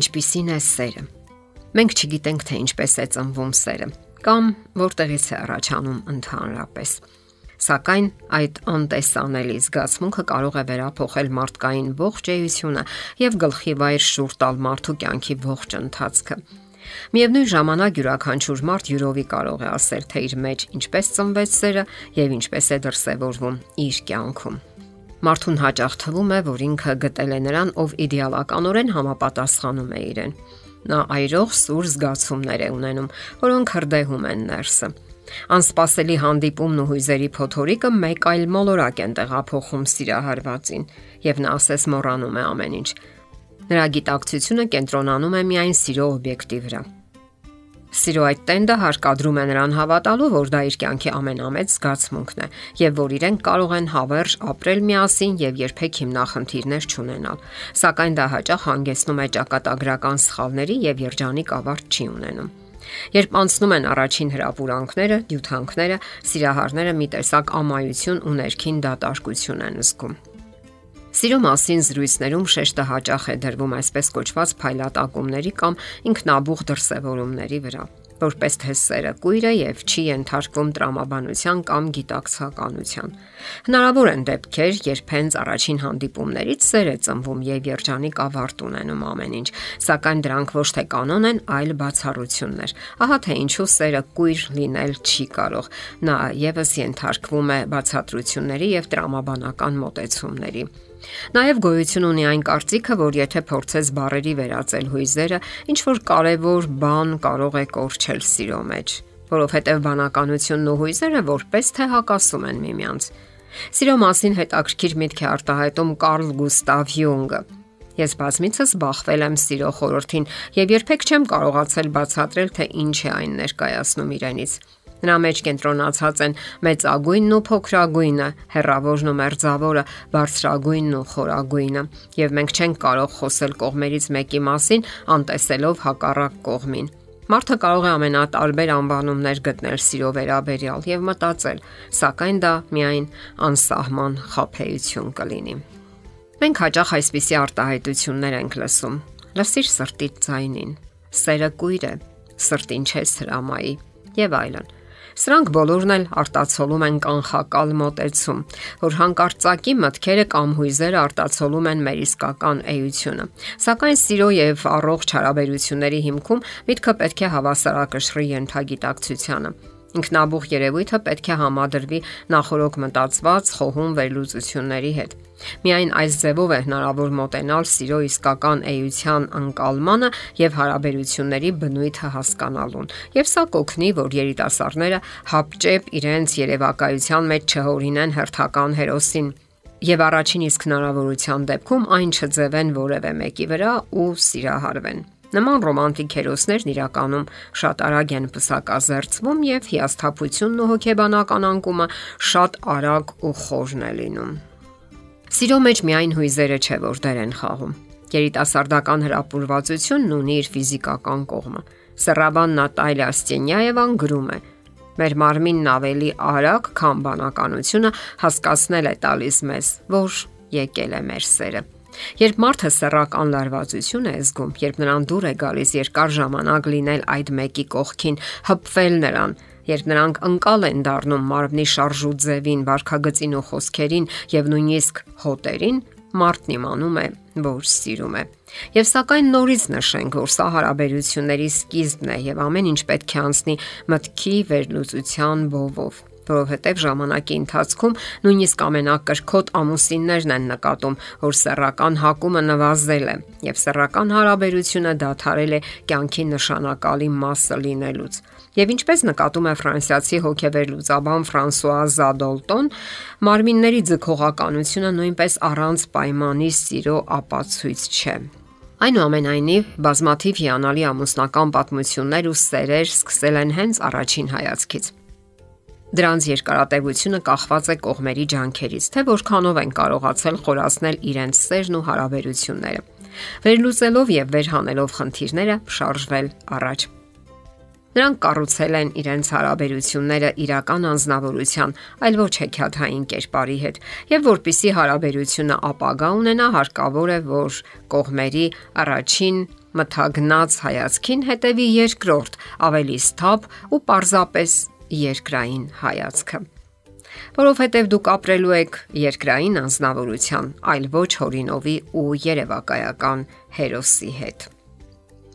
Ինչպիսին է սերը։ Մենք չգիտենք, թե ինչպես է ծնվում սերը կամ որտեղից է առաջանում ընդհանրապես։ Սակայն այդ անտեսանելի զգացմունքը կարող է վերափոխել մարդկային ողջ էությունը եւ գլխի վայր շուրջ տալ մարդու կյանքի ողջ ընթացքը։ Միևնույն ժամանակ յուրաքանչյուր մարդ յուրովի կարող է ասել, թե իր մեջ ինչպես ծնվեց սերը եւ ինչպես է դրսեւորվում իր կյանքում։ Մարդուն հաճախ թվում է, որ ինքը գտել է նրան, ով իդեալականորեն համապատասխանում է իրեն։ Նա այրող սուր զգացումներ է ունենում, որոնք հրդեհում են ներսը։ Անսպասելի հանդիպումն ու հույզերի փոթորիկը մեկ այլ մոլորակ են տեղափոխում սիրահարվածին, եւ նա ասես մոռանում է ամեն ինչ։ Նրա գիտակցությունը կենտրոնանում է միայն սիրո օբյեկտի վրա։ Սիրո այդ տենդը հարկադրում է նրան հավատալու, որ դա իր կյանքի ամենամեծ զգացմունքն է եւ որ իրեն կարող են հավերժ ապրել միասին եւ երբեք հիմնախնդիրներ չունենալ։ Սակայն դա հաճախ հանգեցնում է ճակատագրական սխալների եւ երջանիկ ավարտ չի ունենում։ Երբ անցնում են առաջին հրապուրանքները, դյութանքները, սիրահարները մի տեսակ ամայություն ու ներքին դատարկություն են զգում։ Սիրո մասին զրույցներում շեշտը հաճախ է դրվում այսպես կոչված փայլատակումների կամ ինքնաբուխ դրսևորումների վրա որպես թե սերը կույր է եւ չի ենթարկվում տրամաբանության կամ գիտակցականության։ Հնարավոր են դեպքեր, երբ հենց առաջին հանդիպումներից սեր է ծնվում եւ երջանիկ ավարտ ունենում ամեն ինչ, սակայն դրանք ոչ թե կանոն են, այլ բացառություններ։ Ահա թե ինչու սերը կույր լինել չի կարող։ Նա եւս ենթարկվում է բացատրությունների եւ տրամաբանական մոտեցումների։ Նաև գոյություն ունի այն կարծիքը, որ եթե փորձես բարերի վերածել հույզերը, ինչ որ կարևոր բան կարող է կորչել սիրո մեջ, որովհետև բանականությունն ու հույզերը որպես թե հակասում են միմյանց։ Սիրո մասին հետաքրքիր միտք է արտահայտում Կարլ Գուստավ Յունգը։ Ես բազմիցս բախվել եմ սիրո խորհրդին եւ երբեք չեմ կարողացել բացատրել, թե ինչ է այն ներկայացնում իրենից։ Նրա մեջ կենտրոնացած են մեծագույնն ու փոքրագույնը, հերավորն ու մերձավորը, բարձրագույնն ու խորագույնը, եւ մենք չենք կարող խոսել կողմերից մեկի մասին, անտեսելով հակառակ կողմին։ Մարդը կարող է ամենատարբեր անվանումներ գտնել սիրո վերաբերյալ եւ մտածել, սակայն դա միայն անսահման խափեություն կլինի։ Մենք հաճախ այսպիսի արտահայտություններ ենք լսում. լսիր սրտիդ ձայնին, սերը կույր է, սրտին չես հրամայի եւ այլն։ Սրանք բոլորն էլ արտացոլում են կանխակալ մոտեցում, որ հանկարծակի մտքերը կամ հույզերը արտացոլում են մեր իսկական էությունը։ Սակայն սիրո եւ առողջ հարաբերությունների հիմքում միտքը պետք է հավասարակշռի ենթագիտակցությանը։ Ինքնաբուխ երևույթը պետք է համադրվի նախորոք մտածված խոհում վերլուծությունների հետ։ Միայն այս ձևով է հնարավոր մոտենալ սիրո իսկական էության անկալմանը եւ հարաբերությունների բնույթը հասկանալուն։ Եվ սա կօգնի, որ երիտասարդները հապճեպ իրենց երևակայության մեջ չհորինեն հերթական հերոսին եւ առաջին իսկ հնարավորության դեպքում այն չձևեն որևէ մեկի վրա ու սիրահարվեն։ Նման ռոմանտիկ հերոսներն իրականում շատ արագ են պսակազերծվում եւ հիասթափությունն ու հոգեբանական անկումը շատ արագ ու խորն է լինում։ Սիրո մեջ միայն հույզերը չէ, որ դեր են խաղում։ Երիտասարդական հրապուրվածությունն ունի իր ֆիզիկական կողմը։ Սեռաբան Նատալիա Ստենյաևան գրում է. Մեր մարմինն ավելի արագ, քան բանականությունը հասկացնել է տալիս մեզ, որ եկել է մեր սերը։ Երբ մարդը սեռական լարվածություն է զգում, երբ նրան դուր է գալիս երկար ժամանակ լինել այդ մեկի կողքին, հպվել նրան, երբ նրանք անկալ են դառնում մարմնի շարժու ձևին, վարքագծին ու խոսքերին եւ նույնիսկ հոտերին, մարդն իմանում է, որ սիրում է։ Եվ սակայն նորից նշենք, որ սա հարաբերությունների սկիզբն է եւ ամեն ինչ պետք է անցնի մտքի վերլուծության բովով որովհետև ժամանակի ընթացքում նույնիսկ ամենակրքոտ ամուսիններն են նկատում, որ սեռական հակումը նվազել է եւ սեռական հարաբերությունը դադարել է կյանքի նշանակալի մասը լինելուց։ Եվ ինչպես նկատում է ֆրանսիացի հոգեվերլուծաբան Ֆրանսուଆ Զադոլտոն, մարմինների ձգողականությունը նույնպես առանց պայմանի սիրո ապացույց չէ։ Այնուամենայնիվ, բազմաթիվ հիանալի ամուսնական պատմություններ ու սերեր սկսել են հենց առաջին հայացքից։ Դրանց երկարատևությունը կախված է կողմերի ջանքերից, թե որքանով են կարողացել խորացնել իրենց սերն ու հարաբերությունները։ Վերլուծելով եւ վերհանելով խնդիրները, շարժվել առաջ։ Նրանք կառուցել են իրենց հարաբերությունները իրական անznավորության, այլ ոչ հեքիաթային կերպարի հետ, եւ որpիսի հարաբերությունը ապագա ունենա, հարկավոր է, որ կողմերի առաջին մթագնած հայացքին հետևի երկրորդ, ավելի սթափ ու պարզապես երկրային հայացքը որովհետև դուք ապրելու եք երկրային անznավորության, այլ ոչ հորինովի ու երևակայական հերոսի հետ։